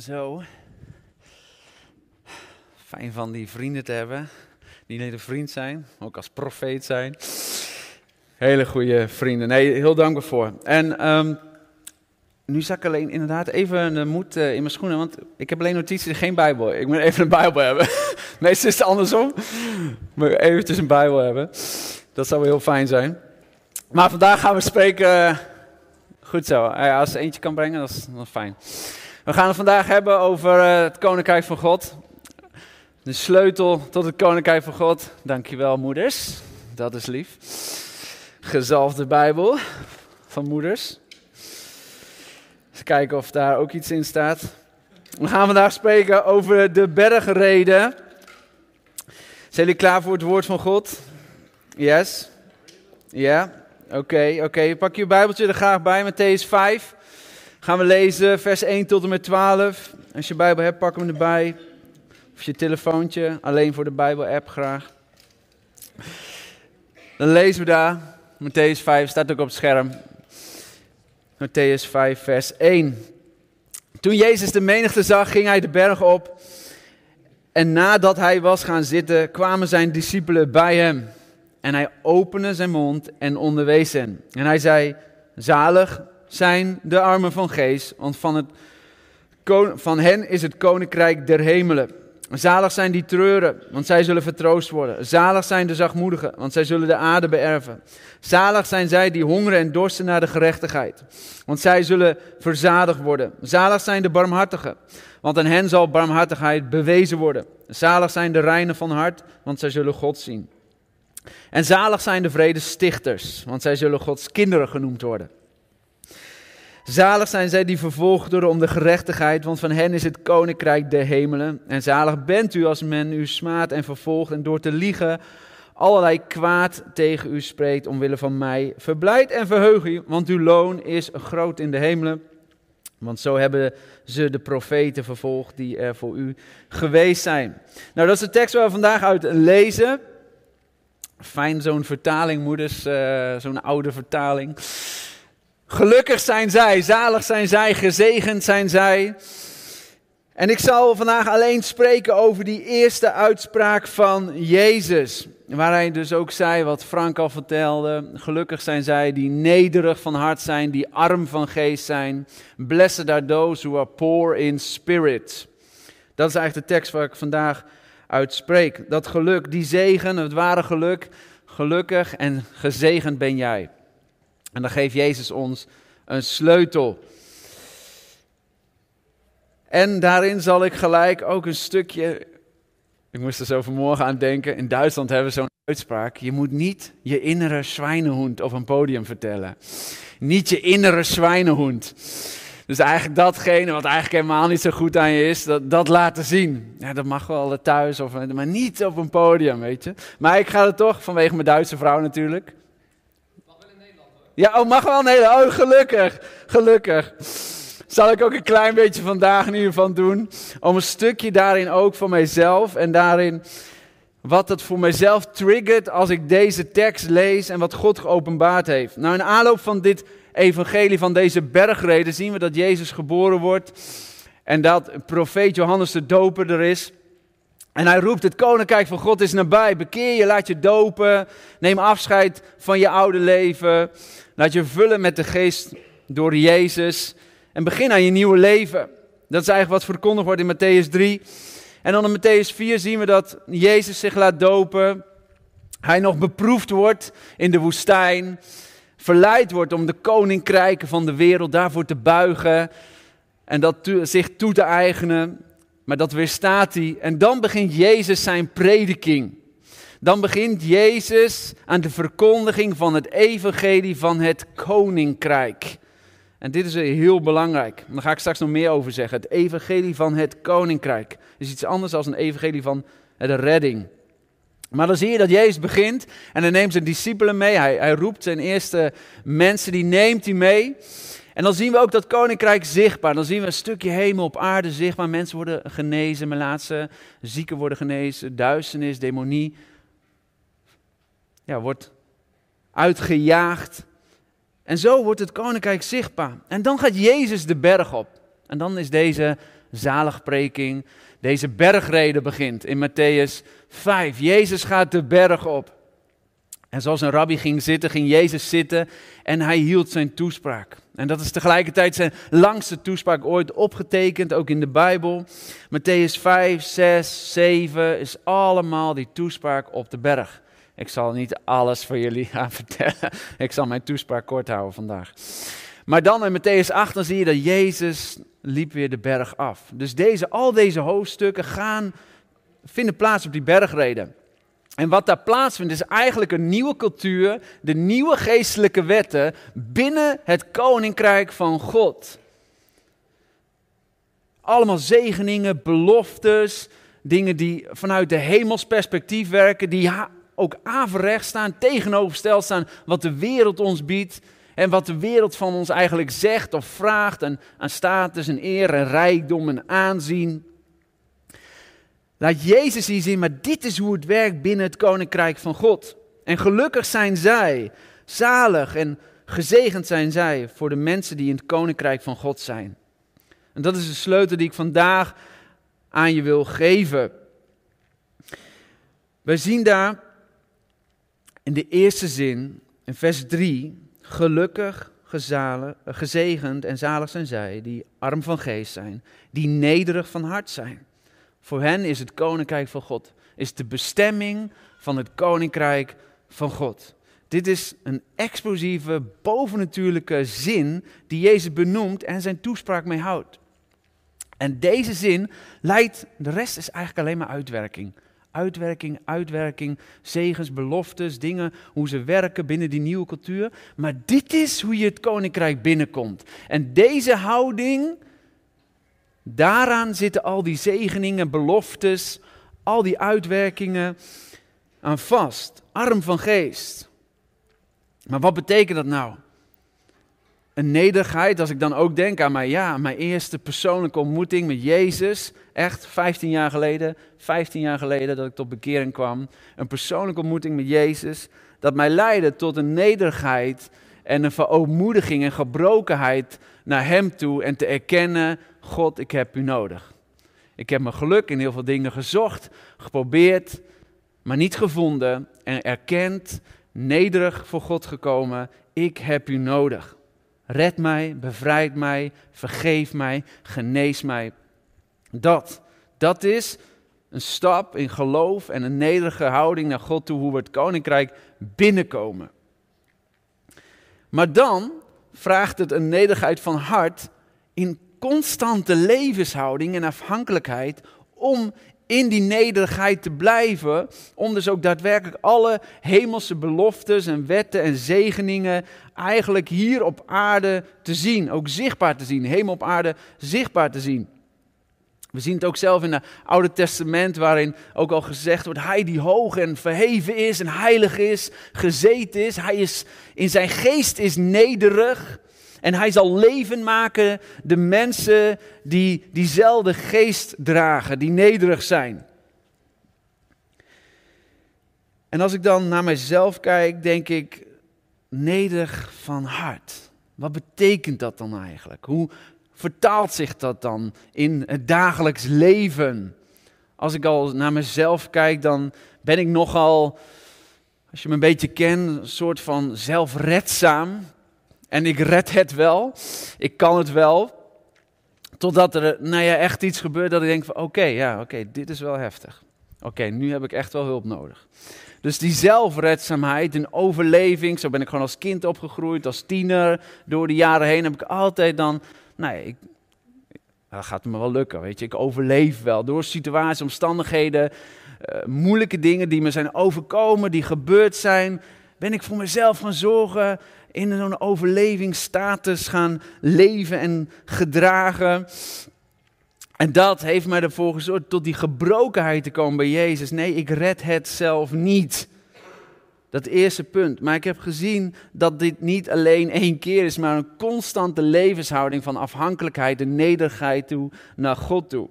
Zo. Fijn van die vrienden te hebben. Die niet alleen een vriend zijn, ook als profeet zijn. Hele goede vrienden. Nee, heel dankbaar voor. En ehm, nu zak ik alleen inderdaad even de moed eh, in mijn schoenen. Want ik heb alleen notities, geen Bijbel. Ik moet even een Bijbel hebben. Meestal is het andersom. Maar eventjes een Bijbel hebben. Dat zou wel heel fijn zijn. Maar vandaag gaan we spreken. goed zo. Als er eentje kan brengen, dat is, dat is fijn. We gaan het vandaag hebben over eh, het Koninkrijk van God. De sleutel tot het Koninkrijk van God. Dankjewel, moeders. Dat is lief. Gezalfde Bijbel van moeders. Eens kijken of daar ook iets in staat. We gaan vandaag spreken over de bergreden. Zijn jullie klaar voor het woord van God? Yes? Ja? Oké, oké. Pak je Bijbeltje er graag bij, Matthäus 5. Gaan we lezen, vers 1 tot en met 12. Als je Bijbel hebt, pak hem erbij. Of je telefoontje, alleen voor de Bijbel-app graag. Dan lezen we daar, Matthäus 5, staat ook op het scherm. Matthäus 5, vers 1. Toen Jezus de menigte zag, ging hij de berg op. En nadat hij was gaan zitten, kwamen zijn discipelen bij hem. En hij opende zijn mond en onderwees hen. En hij zei, zalig zijn de armen van geest, want van, het, van hen is het koninkrijk der hemelen. Zalig zijn die treuren, want zij zullen vertroost worden. Zalig zijn de zachtmoedigen, want zij zullen de aarde beërven. Zalig zijn zij die hongeren en dorsten naar de gerechtigheid, want zij zullen verzadigd worden. Zalig zijn de barmhartigen, want aan hen zal barmhartigheid bewezen worden. Zalig zijn de reinen van hart, want zij zullen God zien. En zalig zijn de vredestichters, want zij zullen Gods kinderen genoemd worden. Zalig zijn zij die vervolgd worden om de gerechtigheid, want van hen is het koninkrijk der hemelen. En zalig bent u als men u smaadt en vervolgt en door te liegen allerlei kwaad tegen u spreekt omwille van mij. Verblijd en verheug u, want uw loon is groot in de hemelen. Want zo hebben ze de profeten vervolgd die er voor u geweest zijn. Nou, dat is de tekst waar we vandaag uit lezen. Fijn zo'n vertaling, moeders, eh, zo'n oude vertaling. Gelukkig zijn zij, zalig zijn zij, gezegend zijn zij. En ik zal vandaag alleen spreken over die eerste uitspraak van Jezus. Waar hij dus ook zei, wat Frank al vertelde. Gelukkig zijn zij die nederig van hart zijn, die arm van geest zijn. Blessed are those who are poor in spirit. Dat is eigenlijk de tekst waar ik vandaag uit spreek. Dat geluk, die zegen, het ware geluk. Gelukkig en gezegend ben jij. En dan geeft Jezus ons een sleutel. En daarin zal ik gelijk ook een stukje. Ik moest er zo vanmorgen aan denken. In Duitsland hebben we zo'n uitspraak. Je moet niet je innere zwijnenhoend op een podium vertellen. Niet je innere zwijnenhoend. Dus eigenlijk datgene wat eigenlijk helemaal niet zo goed aan je is, dat, dat laten zien. Ja, dat mag wel thuis, of, maar niet op een podium, weet je. Maar ik ga er toch, vanwege mijn Duitse vrouw natuurlijk. Ja, oh, mag wel een hele. Oh, gelukkig. Gelukkig. Zal ik ook een klein beetje vandaag ieder geval doen. Om een stukje daarin ook voor mijzelf. En daarin wat het voor mijzelf triggert als ik deze tekst lees. En wat God geopenbaard heeft. Nou, in aanloop van dit evangelie, van deze bergreden, zien we dat Jezus geboren wordt. En dat profeet Johannes de Doper er is. En hij roept, het koninkrijk van God is nabij. Bekeer je, laat je dopen. Neem afscheid van je oude leven. Laat je vullen met de geest door Jezus. En begin aan je nieuwe leven. Dat is eigenlijk wat verkondigd wordt in Matthäus 3. En dan in Matthäus 4 zien we dat Jezus zich laat dopen. Hij nog beproefd wordt in de woestijn. Verleid wordt om de koninkrijken van de wereld daarvoor te buigen. En dat zich toe te eigenen. Maar dat weerstaat hij. En dan begint Jezus zijn prediking. Dan begint Jezus aan de verkondiging van het evangelie van het koninkrijk. En dit is heel belangrijk. Daar ga ik straks nog meer over zeggen. Het evangelie van het koninkrijk is iets anders dan een evangelie van de redding. Maar dan zie je dat Jezus begint en hij neemt zijn discipelen mee. Hij, hij roept zijn eerste mensen, die neemt hij mee. En dan zien we ook dat koninkrijk zichtbaar. Dan zien we een stukje hemel op aarde zichtbaar. Mensen worden genezen, melaatse, zieken worden genezen, duisternis, demonie. Ja, wordt uitgejaagd. En zo wordt het koninkrijk zichtbaar. En dan gaat Jezus de berg op. En dan is deze zaligpreking, deze bergrede begint in Matthäus 5. Jezus gaat de berg op. En zoals een rabbi ging zitten, ging Jezus zitten en hij hield zijn toespraak. En dat is tegelijkertijd zijn langste toespraak ooit opgetekend, ook in de Bijbel. Matthäus 5, 6, 7 is allemaal die toespraak op de berg. Ik zal niet alles voor jullie gaan vertellen. Ik zal mijn toespraak kort houden vandaag. Maar dan in Matthäus 8 dan zie je dat Jezus liep weer de berg af. Dus deze, al deze hoofdstukken gaan, vinden plaats op die bergreden. En wat daar plaatsvindt is eigenlijk een nieuwe cultuur, de nieuwe geestelijke wetten binnen het koninkrijk van God. Allemaal zegeningen, beloftes, dingen die vanuit de hemelsperspectief werken, die ook averecht staan, tegenovergesteld staan wat de wereld ons biedt. En wat de wereld van ons eigenlijk zegt of vraagt aan, aan status en eer en rijkdom en aanzien. Laat Jezus hier zien, maar dit is hoe het werkt binnen het koninkrijk van God. En gelukkig zijn zij, zalig en gezegend zijn zij voor de mensen die in het koninkrijk van God zijn. En dat is de sleutel die ik vandaag aan je wil geven. Wij zien daar in de eerste zin, in vers 3, gelukkig, gezalen, gezegend en zalig zijn zij die arm van geest zijn, die nederig van hart zijn. Voor hen is het koninkrijk van God, is de bestemming van het koninkrijk van God. Dit is een explosieve, bovennatuurlijke zin die Jezus benoemt en zijn toespraak mee houdt. En deze zin leidt, de rest is eigenlijk alleen maar uitwerking. Uitwerking, uitwerking, zegens, beloftes, dingen, hoe ze werken binnen die nieuwe cultuur. Maar dit is hoe je het koninkrijk binnenkomt. En deze houding Daaraan zitten al die zegeningen, beloftes, al die uitwerkingen aan vast. Arm van geest. Maar wat betekent dat nou? Een nederigheid, als ik dan ook denk aan mijn, ja, mijn eerste persoonlijke ontmoeting met Jezus. Echt 15 jaar geleden, 15 jaar geleden dat ik tot bekering kwam. Een persoonlijke ontmoeting met Jezus. Dat mij leidde tot een nederigheid en een verootmoediging en gebrokenheid naar Hem toe. En te erkennen, God, ik heb u nodig. Ik heb mijn geluk in heel veel dingen gezocht, geprobeerd, maar niet gevonden. En erkend, nederig voor God gekomen, ik heb u nodig. Red mij, bevrijd mij, vergeef mij, genees mij. Dat, dat is een stap in geloof en een nederige houding naar God toe, hoe we het koninkrijk binnenkomen. Maar dan vraagt het een nederigheid van hart in constante levenshouding en afhankelijkheid om in die nederigheid te blijven, om dus ook daadwerkelijk alle hemelse beloftes en wetten en zegeningen eigenlijk hier op aarde te zien, ook zichtbaar te zien, hemel op aarde zichtbaar te zien. We zien het ook zelf in het Oude Testament, waarin ook al gezegd wordt: Hij die hoog en verheven is en heilig is, gezeten is, hij is in zijn geest is nederig. En hij zal leven maken de mensen die diezelfde geest dragen, die nederig zijn. En als ik dan naar mijzelf kijk, denk ik, nederig van hart. Wat betekent dat dan eigenlijk? Hoe vertaalt zich dat dan in het dagelijks leven? Als ik al naar mezelf kijk, dan ben ik nogal, als je me een beetje kent, een soort van zelfredzaam. En ik red het wel. Ik kan het wel. Totdat er nou ja, echt iets gebeurt dat ik denk van oké, ja, oké, dit is wel heftig. Oké, nu heb ik echt wel hulp nodig. Dus die zelfredzaamheid, een overleving, zo ben ik gewoon als kind opgegroeid, als tiener. Door de jaren heen heb ik altijd dan, nou ja, ik, dat gaat me wel lukken, weet je. Ik overleef wel door situaties, omstandigheden, uh, moeilijke dingen die me zijn overkomen, die gebeurd zijn. Ben ik voor mezelf gaan zorgen in zo'n overlevingsstatus gaan leven en gedragen. En dat heeft mij ervoor gezorgd tot die gebrokenheid te komen bij Jezus. Nee, ik red het zelf niet. Dat eerste punt. Maar ik heb gezien dat dit niet alleen één keer is, maar een constante levenshouding van afhankelijkheid en nederigheid toe naar God toe.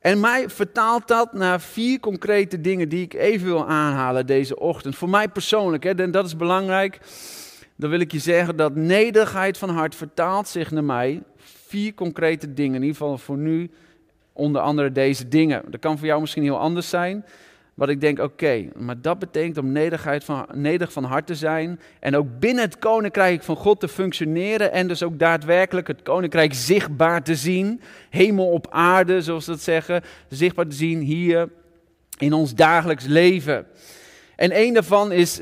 En mij vertaalt dat naar vier concrete dingen die ik even wil aanhalen deze ochtend. Voor mij persoonlijk, hè, en dat is belangrijk dan wil ik je zeggen dat nederigheid van hart vertaalt zich naar mij Vier concrete dingen, in ieder geval voor nu, onder andere deze dingen. Dat kan voor jou misschien heel anders zijn. Wat ik denk, oké, maar dat betekent om nederigheid van, nederig van hart te zijn. En ook binnen het koninkrijk van God te functioneren. En dus ook daadwerkelijk het koninkrijk zichtbaar te zien. Hemel op aarde, zoals ze dat zeggen. Zichtbaar te zien hier in ons dagelijks leven. En een daarvan is,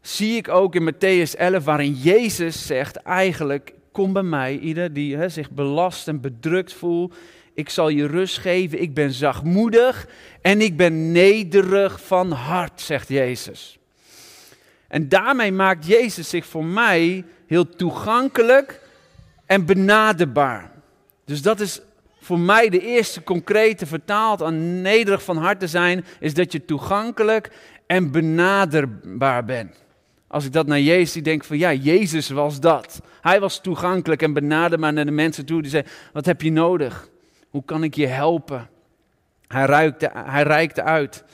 zie ik ook in Matthäus 11, waarin Jezus zegt eigenlijk, kom bij mij, ieder die zich belast en bedrukt voelt. Ik zal je rust geven. Ik ben zachtmoedig en ik ben nederig van hart, zegt Jezus. En daarmee maakt Jezus zich voor mij heel toegankelijk en benaderbaar. Dus dat is voor mij de eerste concrete vertaald aan nederig van hart te zijn, is dat je toegankelijk en benaderbaar bent. Als ik dat naar Jezus denk van ja, Jezus was dat. Hij was toegankelijk en benaderbaar naar de mensen toe. Die zei, wat heb je nodig? Hoe kan ik je helpen? Hij, ruikte, hij reikte uit.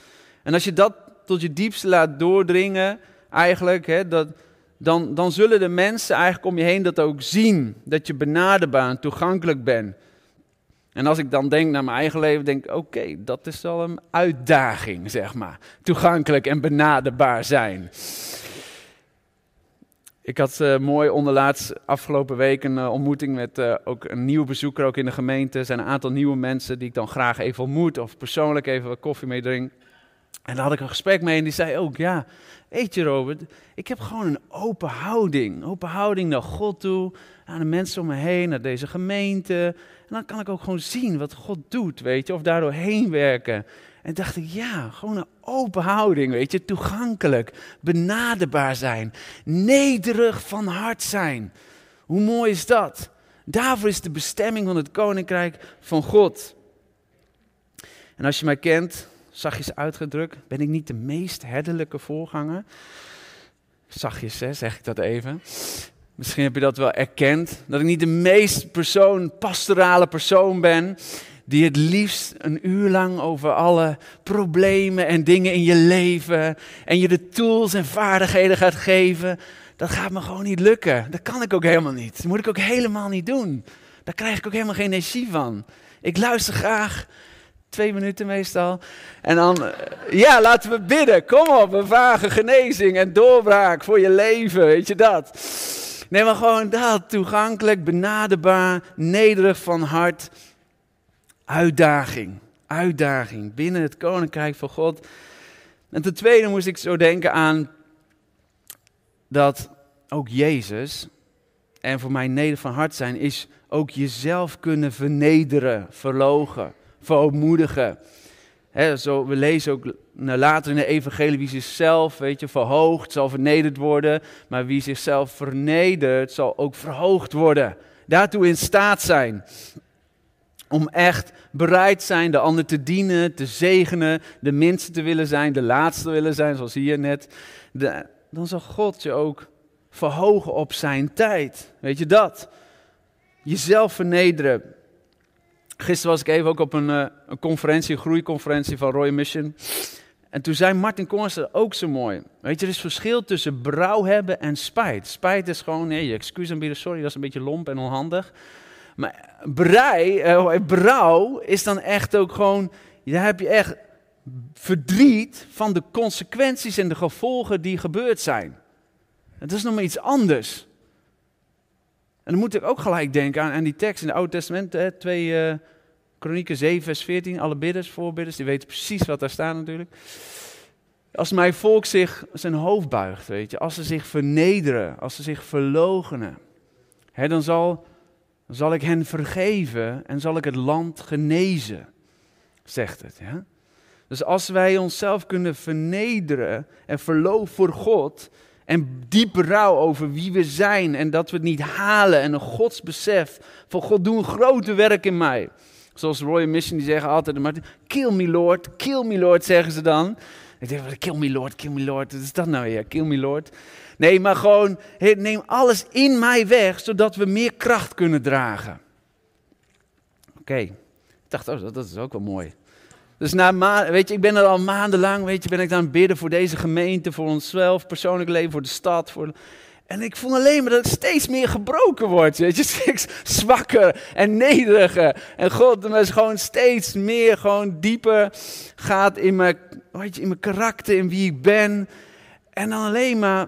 En als je dat tot je diepste laat doordringen, eigenlijk, hè, dat, dan, dan zullen de mensen eigenlijk om je heen dat ook zien. Dat je benaderbaar en toegankelijk bent. En als ik dan denk naar mijn eigen leven, denk ik, oké, dat is wel een uitdaging, zeg maar. Toegankelijk en benaderbaar zijn. Ik had uh, mooi onderlaatst afgelopen week een uh, ontmoeting met uh, ook een nieuwe bezoeker ook in de gemeente. Er zijn een aantal nieuwe mensen die ik dan graag even ontmoet of persoonlijk even wat koffie mee drink. En daar had ik een gesprek mee en die zei ook, ja, weet je Robert, ik heb gewoon een open houding. Open houding naar God toe, aan de mensen om me heen, naar deze gemeente. En dan kan ik ook gewoon zien wat God doet, weet je, of daardoor heen werken. En dacht ik, ja, gewoon een open houding, weet je, toegankelijk, benaderbaar zijn, nederig van hart zijn. Hoe mooi is dat? Daarvoor is de bestemming van het koninkrijk van God. En als je mij kent, zachtjes uitgedrukt, ben ik niet de meest herderlijke voorganger. Zachtjes, hè, zeg ik dat even. Misschien heb je dat wel erkend, dat ik niet de meest persoon, pastorale persoon ben die het liefst een uur lang over alle problemen en dingen in je leven en je de tools en vaardigheden gaat geven, dat gaat me gewoon niet lukken. Dat kan ik ook helemaal niet. Dat moet ik ook helemaal niet doen. Daar krijg ik ook helemaal geen energie van. Ik luister graag, twee minuten meestal. En dan, eh, ja, laten we bidden. Kom op, een vage genezing en doorbraak voor je leven, weet je dat. Nee, maar gewoon dat, toegankelijk, benaderbaar, nederig van hart uitdaging. Uitdaging binnen het koninkrijk van God. En ten tweede moest ik zo denken aan dat ook Jezus, en voor mij neder van hart zijn, is ook jezelf kunnen vernederen, verlogen, verootmoedigen. zo, we lezen ook later in de evangelie wie zichzelf, weet je, verhoogd zal vernederd worden, maar wie zichzelf vernedert zal ook verhoogd worden. Daartoe in staat zijn. Om echt bereid zijn de ander te dienen, te zegenen, de minste te willen zijn, de laatste te willen zijn, zoals hier net. Dan zal God je ook verhogen op zijn tijd. Weet je dat? Jezelf vernederen. Gisteren was ik even ook op een, uh, een conferentie, een groeiconferentie van Roy Mission. En toen zei Martin Kornster ook zo mooi. Weet je, er is verschil tussen brouw hebben en spijt. Spijt is gewoon, nee, je excuus aanbieden, sorry, dat is een beetje lomp en onhandig. Maar brei, uh, brouw is dan echt ook gewoon, daar heb je echt verdriet van de consequenties en de gevolgen die gebeurd zijn. Het is nog maar iets anders. En dan moet ik ook gelijk denken aan, aan die tekst in het Oude Testament, hè, 2 uh, Kronieken 7, vers 14. Alle bidders, voorbidders, die weten precies wat daar staat natuurlijk. Als mijn volk zich zijn hoofd buigt, weet je, als ze zich vernederen, als ze zich verlogenen, hè, dan zal zal ik hen vergeven en zal ik het land genezen, zegt het. Dus als wij onszelf kunnen vernederen en verloven voor God en diep rouw over wie we zijn en dat we het niet halen en een godsbesef van God doe een grote werk in mij. Zoals Roy Mission die zeggen altijd, maar kill me Lord, kill me Lord zeggen ze dan. Ik denk, kill me Lord, kill me Lord, wat is dat nou weer, kill me Lord. Nee, maar gewoon neem alles in mij weg, zodat we meer kracht kunnen dragen. Oké, ik dacht, oh, dat is ook wel mooi. Dus na maanden, weet je, ik ben er al maandenlang, weet je, ben ik aan het bidden voor deze gemeente, voor onszelf, persoonlijk leven, voor de stad. Voor... En ik voel alleen maar dat ik steeds meer gebroken word. Weet je, steeds zwakker en nederiger. En God me gewoon steeds meer, gewoon dieper gaat in mijn, weet je, in mijn karakter, in wie ik ben. En dan alleen maar,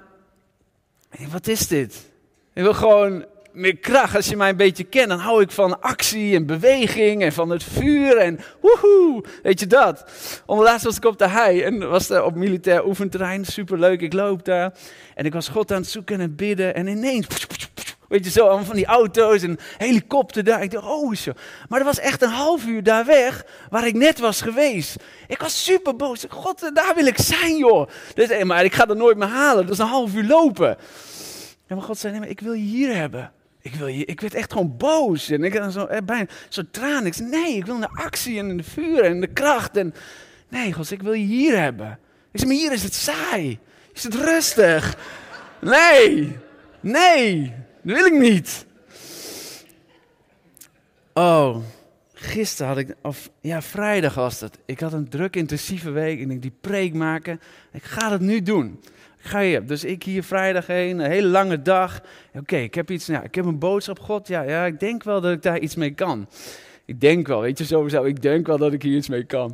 wat is dit? Ik wil gewoon meer kracht. Als je mij een beetje kent, dan hou ik van actie en beweging en van het vuur en woehoe, weet je dat. Onderlaatst was ik op de hei en was er op militair oefenterrein, superleuk, ik loop daar. En ik was God aan het zoeken en bidden en ineens, weet je zo, allemaal van die auto's en helikopter daar. Ik dacht, oh zo. Maar er was echt een half uur daar weg, waar ik net was geweest. Ik was super boos. God, daar wil ik zijn joh. Dus, maar ik ga er nooit meer halen, dat is een half uur lopen. En maar God zei, nee, maar ik wil je hier hebben. Ik, wil je, ik werd echt gewoon boos. En ik had zo, eh, bijna zo tranen. Ik zei, nee, ik wil de actie en de vuur en de kracht. En, nee, God, ik wil je hier hebben. Ik zei, maar hier is het saai. Is het rustig? Nee, nee, dat wil ik niet. Oh, gisteren had ik, of ja, vrijdag was het. Ik had een druk intensieve week en ik die preek maken. Ik ga het nu doen ga je. Dus ik hier vrijdag heen, een hele lange dag. Oké, ik heb iets, ja, ik heb een boodschap, God. Ja, ja, ik denk wel dat ik daar iets mee kan. Ik denk wel, weet je, sowieso, ik denk wel dat ik hier iets mee kan.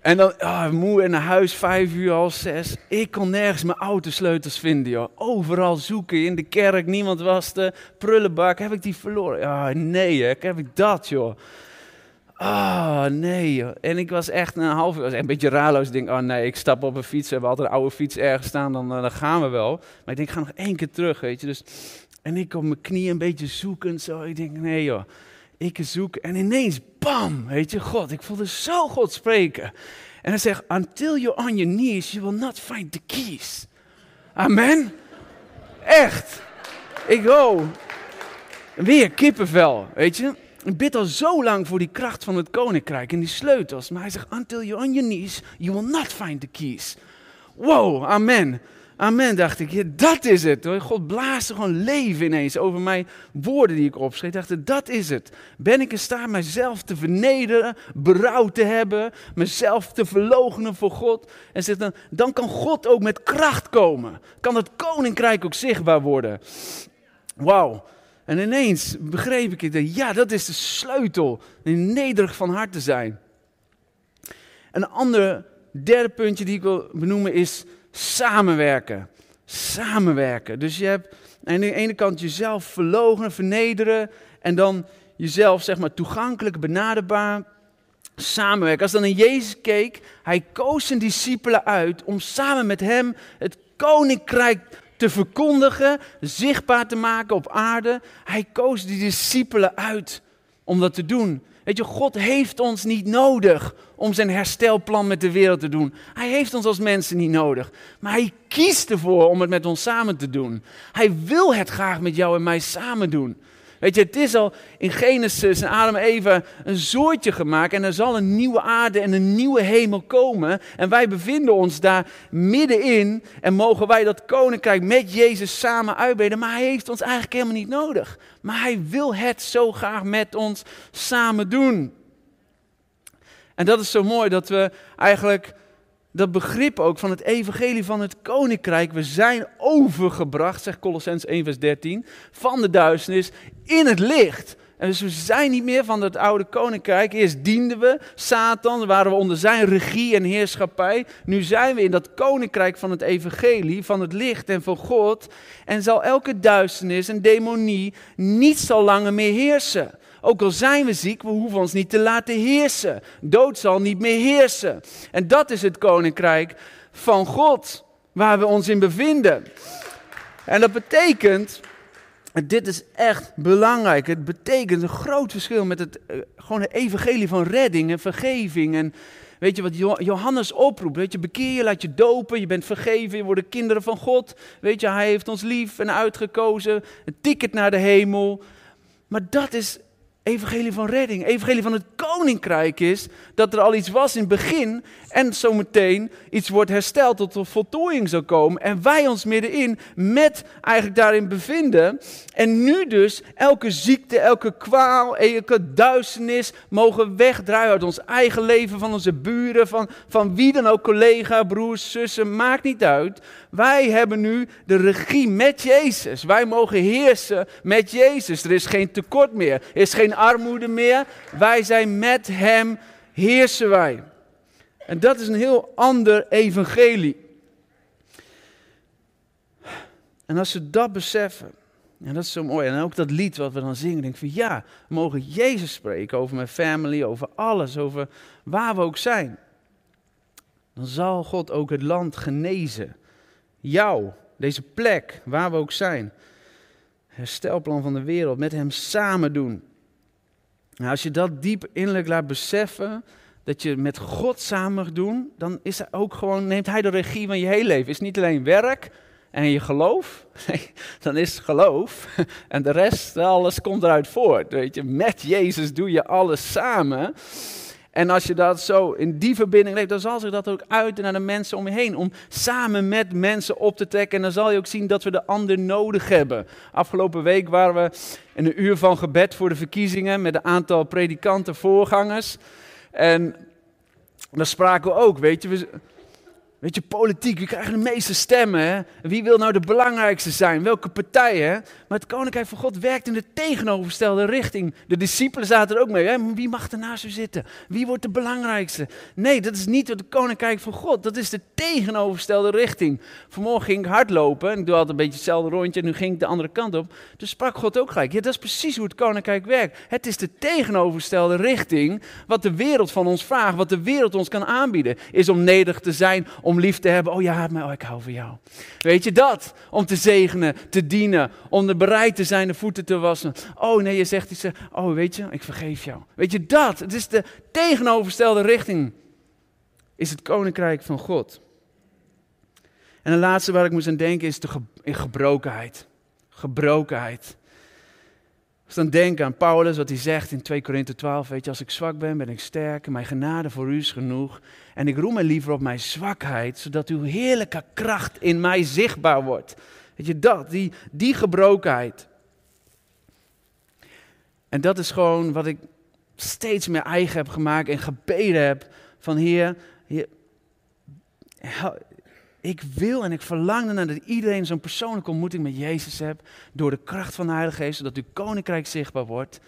En dan, oh, moe in naar huis, vijf uur, al zes. Ik kon nergens mijn autosleutels vinden, joh. Overal zoeken, in de kerk, niemand was er. Prullenbak, heb ik die verloren? Ja, nee, hè, heb ik dat, joh. Ah, nee. En ik was echt een half uur, een beetje raarloos. Ik denk, oh nee, ik stap op een fiets. We hebben altijd een oude fiets ergens staan, dan, eh, dan gaan we wel. Maar ik denk, ik ga nog één keer terug, weet je. Dus, en ik op mijn knieën een beetje zoekend zo. Ik denk, nee joh, ik zoek. En ineens, bam, weet je, God. Ik voelde zo God spreken. En hij zegt, until you're on your knees, you will not find the keys. Amen. Echt. Ik, oh, weer kippenvel, weet je. Ik bid al zo lang voor die kracht van het koninkrijk en die sleutels. Maar hij zegt, until you're on your knees, you will not find the keys. Wow, amen. Amen, dacht ik. Ja, dat is het. God blaast er gewoon leven ineens over mijn woorden die ik opschreef. Ik dacht, dat is het. Ben ik in staat mijzelf te vernederen, berouw te hebben, mezelf te verloochenen voor God? En zegt dan, dan kan God ook met kracht komen. Kan het koninkrijk ook zichtbaar worden. Wauw. En ineens begreep ik het. Ja, dat is de sleutel. Nederig van hart te zijn. Een ander derde puntje die ik wil benoemen is samenwerken. Samenwerken. Dus je hebt aan de ene kant jezelf verlogen, vernederen. En dan jezelf zeg maar toegankelijk, benaderbaar. Samenwerken. Als dan naar Jezus keek, hij koos zijn discipelen uit om samen met hem het koninkrijk te verkondigen, zichtbaar te maken op aarde. Hij koos die discipelen uit om dat te doen. Weet je, God heeft ons niet nodig om zijn herstelplan met de wereld te doen. Hij heeft ons als mensen niet nodig. Maar hij kiest ervoor om het met ons samen te doen. Hij wil het graag met jou en mij samen doen. Weet je, het is al in Genesis en Adam even een zoortje gemaakt en er zal een nieuwe aarde en een nieuwe hemel komen. En wij bevinden ons daar middenin en mogen wij dat koninkrijk met Jezus samen uitbreiden. Maar hij heeft ons eigenlijk helemaal niet nodig. Maar hij wil het zo graag met ons samen doen. En dat is zo mooi dat we eigenlijk dat begrip ook van het evangelie van het koninkrijk. We zijn overgebracht, zegt Colossens 1 vers 13, van de duisternis in het licht. En dus we zijn niet meer van het oude koninkrijk. Eerst dienden we Satan, waren we onder zijn regie en heerschappij. Nu zijn we in dat koninkrijk van het evangelie, van het licht en van God. En zal elke duisternis en demonie niet zo langer meer heersen. Ook al zijn we ziek, we hoeven ons niet te laten heersen. Dood zal niet meer heersen. En dat is het koninkrijk van God, waar we ons in bevinden. En dat betekent, dit is echt belangrijk. Het betekent een groot verschil met het, uh, gewoon het evangelie van redding en vergeving. En weet je wat Johannes oproept? Weet je, bekeer je, laat je dopen, je bent vergeven, je wordt kinderen van God. Weet je, hij heeft ons lief en uitgekozen. Een ticket naar de hemel. Maar dat is evangelie van redding, evangelie van het koninkrijk is dat er al iets was in het begin en zometeen iets wordt hersteld tot een voltooiing zou komen en wij ons middenin met eigenlijk daarin bevinden en nu dus elke ziekte, elke kwaal, elke duisternis mogen wegdraaien uit ons eigen leven, van onze buren, van, van wie dan ook, collega, broers, zussen, maakt niet uit. Wij hebben nu de regie met Jezus. Wij mogen heersen met Jezus. Er is geen tekort meer, er is geen armoede meer. Wij zijn met Hem, heersen wij. En dat is een heel ander evangelie. En als ze dat beseffen, en dat is zo mooi. En ook dat lied wat we dan zingen, denk ik van ja, we mogen Jezus spreken over mijn family, over alles, over waar we ook zijn. Dan zal God ook het land genezen. Jou, deze plek, waar we ook zijn. Herstelplan van de wereld, met Hem samen doen. Nou, als je dat diep innerlijk laat beseffen, dat je met God samen mag doen, dan is hij ook gewoon, neemt Hij de regie van je hele leven. Is niet alleen werk, en je geloof, dan is het geloof. En de rest, alles komt eruit voort. Weet je, met Jezus doe je alles samen. En als je dat zo in die verbinding leeft, dan zal zich dat ook uiten naar de mensen om je heen. Om samen met mensen op te trekken. En dan zal je ook zien dat we de ander nodig hebben. Afgelopen week waren we in een uur van gebed voor de verkiezingen met een aantal predikanten, voorgangers. En dan spraken we ook, weet je, we, Weet je, politiek, wie krijgen de meeste stemmen? Wie wil nou de belangrijkste zijn? Welke partijen? Maar het koninkrijk van God werkt in de tegenovergestelde richting. De discipelen zaten er ook mee. Hè? Wie mag er naast u zitten? Wie wordt de belangrijkste? Nee, dat is niet het koninkrijk van God. Dat is de tegenovergestelde richting. Vanmorgen ging ik hardlopen. En ik doe altijd een beetje hetzelfde rondje. En nu ging ik de andere kant op. Dus sprak God ook gelijk. Ja, dat is precies hoe het koninkrijk werkt. Het is de tegenovergestelde richting. Wat de wereld van ons vraagt. Wat de wereld ons kan aanbieden. Is om nederig te zijn. Om om lief te hebben. Oh ja, maar oh, ik hou van jou. Weet je dat? Om te zegenen, te dienen, om er bereid te zijn de voeten te wassen. Oh nee, je zegt iets. Oh, weet je, ik vergeef jou. Weet je dat? Het is de tegenovergestelde richting. Is het koninkrijk van God. En de laatste waar ik moest aan denken is de gebrokenheid. Gebrokenheid. Als dan denk aan Paulus, wat hij zegt in 2 Korinthe 12, weet je, als ik zwak ben, ben ik sterk, mijn genade voor u is genoeg. En ik roem me liever op mijn zwakheid, zodat uw heerlijke kracht in mij zichtbaar wordt. Weet je, dat, die, die gebrokenheid. En dat is gewoon wat ik steeds meer eigen heb gemaakt en gebeden heb van heer ik wil en ik verlang ernaar dat iedereen zo'n persoonlijke ontmoeting met Jezus hebt. Door de kracht van de Heilige Geest, zodat uw koninkrijk zichtbaar wordt.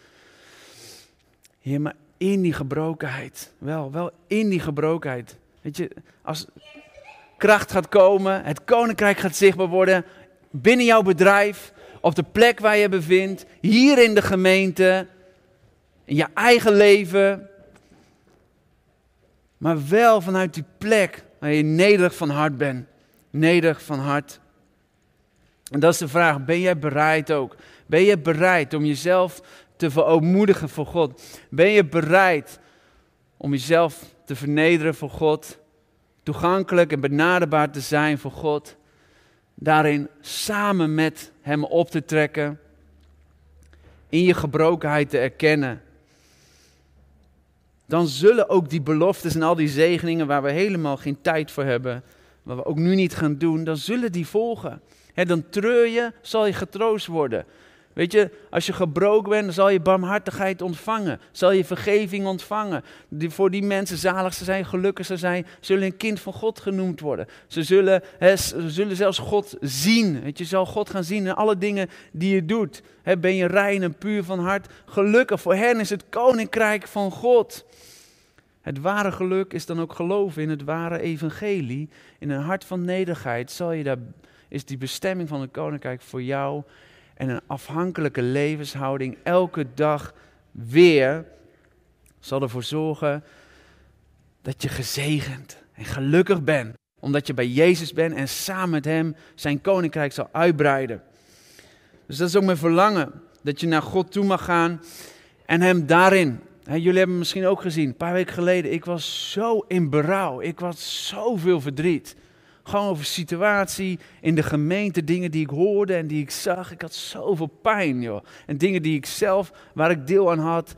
Heer, maar in die gebrokenheid. Wel, wel in die gebrokenheid. Weet je, als kracht gaat komen, het koninkrijk gaat zichtbaar worden. Binnen jouw bedrijf, op de plek waar je bevindt, hier in de gemeente, in je eigen leven. Maar wel vanuit die plek waar je nederig van hart bent. Nederig van hart. En dat is de vraag, ben jij bereid ook? Ben je bereid om jezelf te verootmoedigen voor God? Ben je bereid om jezelf te vernederen voor God? Toegankelijk en benaderbaar te zijn voor God? Daarin samen met Hem op te trekken? In je gebrokenheid te erkennen? Dan zullen ook die beloftes en al die zegeningen waar we helemaal geen tijd voor hebben, wat we ook nu niet gaan doen, dan zullen die volgen. Dan treur je, zal je getroost worden. Weet je, als je gebroken bent, zal je barmhartigheid ontvangen. Zal je vergeving ontvangen. Die, voor die mensen zalig ze zijn, gelukkig ze zijn, zullen een kind van God genoemd worden. Ze zullen, zullen zelfs God zien. Weet je, zal God gaan zien in alle dingen die je doet. ben je rein en puur van hart. Gelukkig, voor hen is het koninkrijk van God. Het ware geluk is dan ook geloven in het ware evangelie. In een hart van nederigheid zal je daar, is die bestemming van het koninkrijk voor jou en een afhankelijke levenshouding elke dag weer zal ervoor zorgen dat je gezegend en gelukkig bent. Omdat je bij Jezus bent en samen met Hem zijn koninkrijk zal uitbreiden. Dus dat is ook mijn verlangen. Dat je naar God toe mag gaan en Hem daarin. Jullie hebben misschien ook gezien, een paar weken geleden, ik was zo in berouw. Ik was zoveel verdriet. Gewoon over situatie in de gemeente, dingen die ik hoorde en die ik zag. Ik had zoveel pijn, joh. En dingen die ik zelf, waar ik deel aan had.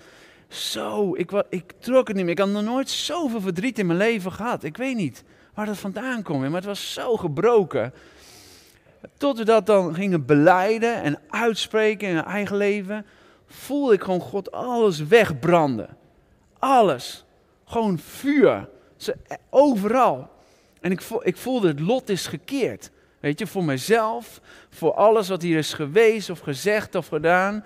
Zo, ik, ik trok het niet meer. Ik had nog nooit zoveel verdriet in mijn leven gehad. Ik weet niet waar dat vandaan komt, maar het was zo gebroken. Tot we dat dan gingen beleiden en uitspreken in mijn eigen leven, voelde ik gewoon God alles wegbranden. Alles. Gewoon vuur. Overal. En ik, ik voelde het lot is gekeerd. Weet je, voor mezelf, voor alles wat hier is geweest of gezegd of gedaan.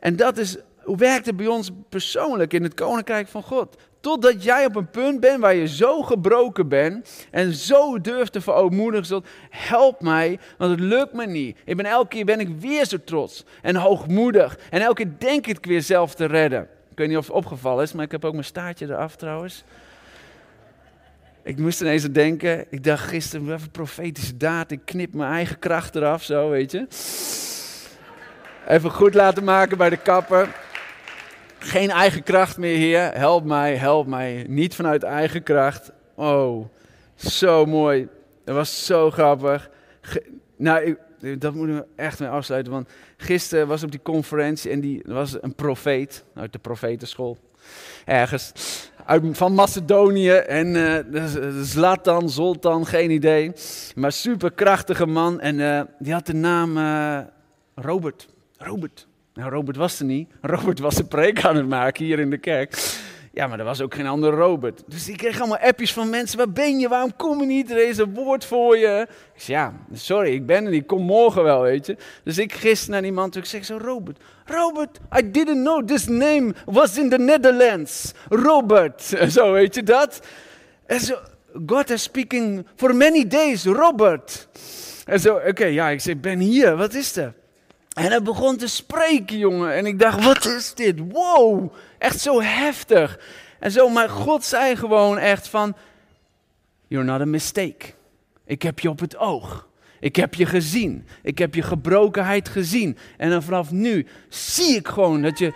En dat is, hoe werkt het bij ons persoonlijk in het koninkrijk van God? Totdat jij op een punt bent waar je zo gebroken bent en zo durft te verootmoedigen. Zult, help mij, want het lukt me niet. Ik ben, elke keer ben ik weer zo trots en hoogmoedig. En elke keer denk ik weer zelf te redden. Ik weet niet of het opgevallen is, maar ik heb ook mijn staartje eraf trouwens. Ik moest ineens denken. Ik dacht gisteren, even profetische daad. Ik knip mijn eigen kracht eraf, zo weet je. Even goed laten maken bij de kapper. Geen eigen kracht meer, Heer. Help mij, help mij. Niet vanuit eigen kracht. Oh, zo mooi. Dat was zo grappig. nou, ik, dat moeten we echt mee afsluiten. Want gisteren was op die conferentie en die was een profeet uit de profetenschool. Ergens uit, van Macedonië. En uh, Zlatan, Zoltan, geen idee. Maar superkrachtige man. En uh, die had de naam uh, Robert. Robert. Nou, Robert was er niet. Robert was een preek aan het maken hier in de kerk. Ja, maar er was ook geen andere Robert. Dus ik kreeg allemaal appjes van mensen. Waar ben je? Waarom kom je niet? Er is een woord voor je. Ik zei, ja, sorry, ik ben er niet. Kom morgen wel, weet je. Dus ik gisteren naar die man toe. Ik zeg zo, Robert. Robert, I didn't know this name was in the Netherlands. Robert. Zo, weet je dat? En zo, God is speaking for many days. Robert. En zo, oké, ja, ik zeg, ben hier. Wat is er? En hij begon te spreken, jongen. En ik dacht, wat is dit? Wow, echt zo heftig. En zo, maar God zei gewoon echt van, you're not a mistake. Ik heb je op het oog. Ik heb je gezien. Ik heb je gebrokenheid gezien. En dan vanaf nu zie ik gewoon dat je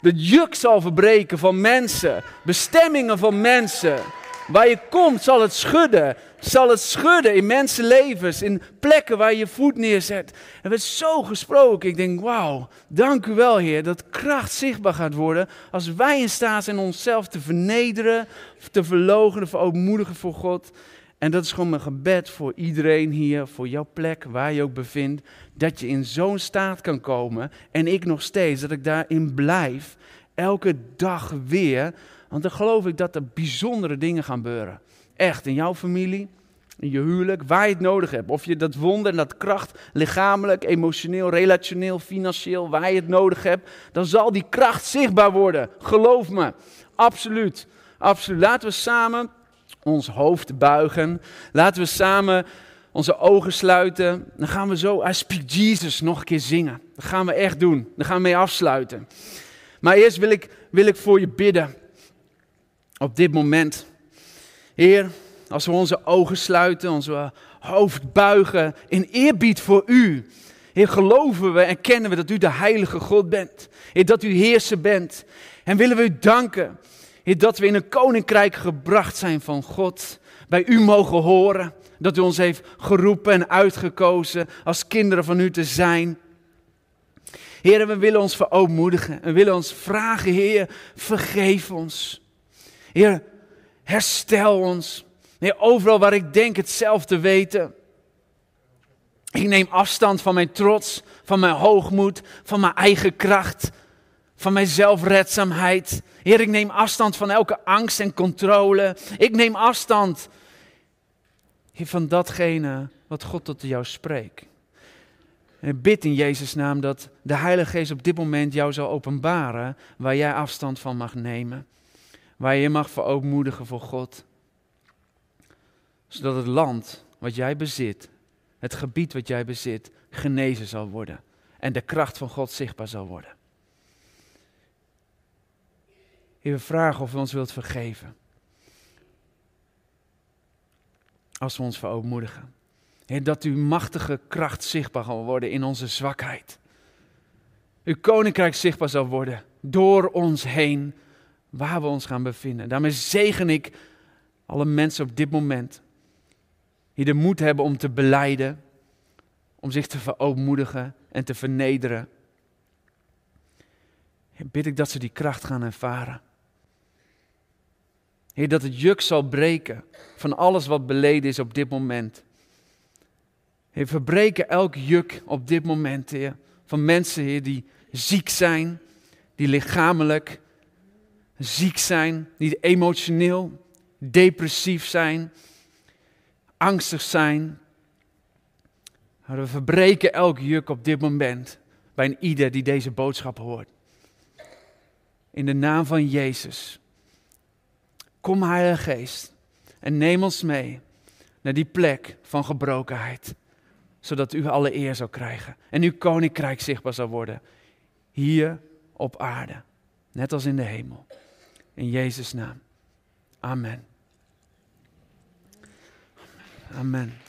de juk zal verbreken van mensen. Bestemmingen van mensen. Waar je komt zal het schudden. Zal het schudden in mensenlevens, in plekken waar je voet neerzet. Er werd zo gesproken. Ik denk, wauw, dank u wel Heer, dat kracht zichtbaar gaat worden. Als wij in staat zijn onszelf te vernederen, te verloochenen, verootmoedigen voor God. En dat is gewoon mijn gebed voor iedereen hier, voor jouw plek, waar je ook bevindt. Dat je in zo'n staat kan komen. En ik nog steeds, dat ik daarin blijf. Elke dag weer want dan geloof ik dat er bijzondere dingen gaan gebeuren. Echt, in jouw familie, in je huwelijk, waar je het nodig hebt. Of je dat wonder en dat kracht, lichamelijk, emotioneel, relationeel, financieel, waar je het nodig hebt. Dan zal die kracht zichtbaar worden. Geloof me. Absoluut. Absoluut. Laten we samen ons hoofd buigen. Laten we samen onze ogen sluiten. Dan gaan we zo I Speak Jesus nog een keer zingen. Dat gaan we echt doen. Dan gaan we mee afsluiten. Maar eerst wil ik, wil ik voor je bidden op dit moment. Heer, als we onze ogen sluiten, onze hoofd buigen in eerbied voor U. Heer, geloven we en kennen we dat U de heilige God bent. Heer, dat U heerser bent. En willen we U danken, Heer, dat we in een koninkrijk gebracht zijn van God. Bij U mogen horen. Dat U ons heeft geroepen en uitgekozen als kinderen van U te zijn. Heer, we willen ons verootmoedigen. We willen ons vragen, Heer, vergeef ons. Heer, herstel ons. Heer, overal waar ik denk het zelf te weten. Ik neem afstand van mijn trots, van mijn hoogmoed, van mijn eigen kracht, van mijn zelfredzaamheid. Heer, ik neem afstand van elke angst en controle. Ik neem afstand van datgene wat God tot jou spreekt. En ik bid in Jezus' naam dat de Heilige Geest op dit moment jou zal openbaren waar jij afstand van mag nemen waar je je mag verootmoedigen voor God. Zodat het land wat jij bezit, het gebied wat jij bezit, genezen zal worden. En de kracht van God zichtbaar zal worden. Heer, we vragen of u ons wilt vergeven. Als we ons verootmoedigen. Heer, dat uw machtige kracht zichtbaar zal worden in onze zwakheid. Uw koninkrijk zichtbaar zal worden door ons heen waar we ons gaan bevinden. Daarmee zegen ik alle mensen op dit moment. die de moed hebben om te beleiden, om zich te verootmoedigen en te vernederen. Bid ik dat ze die kracht gaan ervaren. Heer, dat het juk zal breken van alles wat beleden is op dit moment. Heer, verbreken elk juk op dit moment, Heer. Van mensen, Heer, die ziek zijn, die lichamelijk ziek zijn, die emotioneel depressief zijn, angstig zijn. We verbreken elk juk op dit moment bij een ieder die deze boodschap hoort. In de naam van Jezus. Kom Heilige Geest en neem ons mee naar die plek van gebrokenheid. Zodat u alle eer zou krijgen en uw koninkrijk zichtbaar zal worden. Hier op aarde, net als in de hemel. In Jezus' naam. Amen. Amen.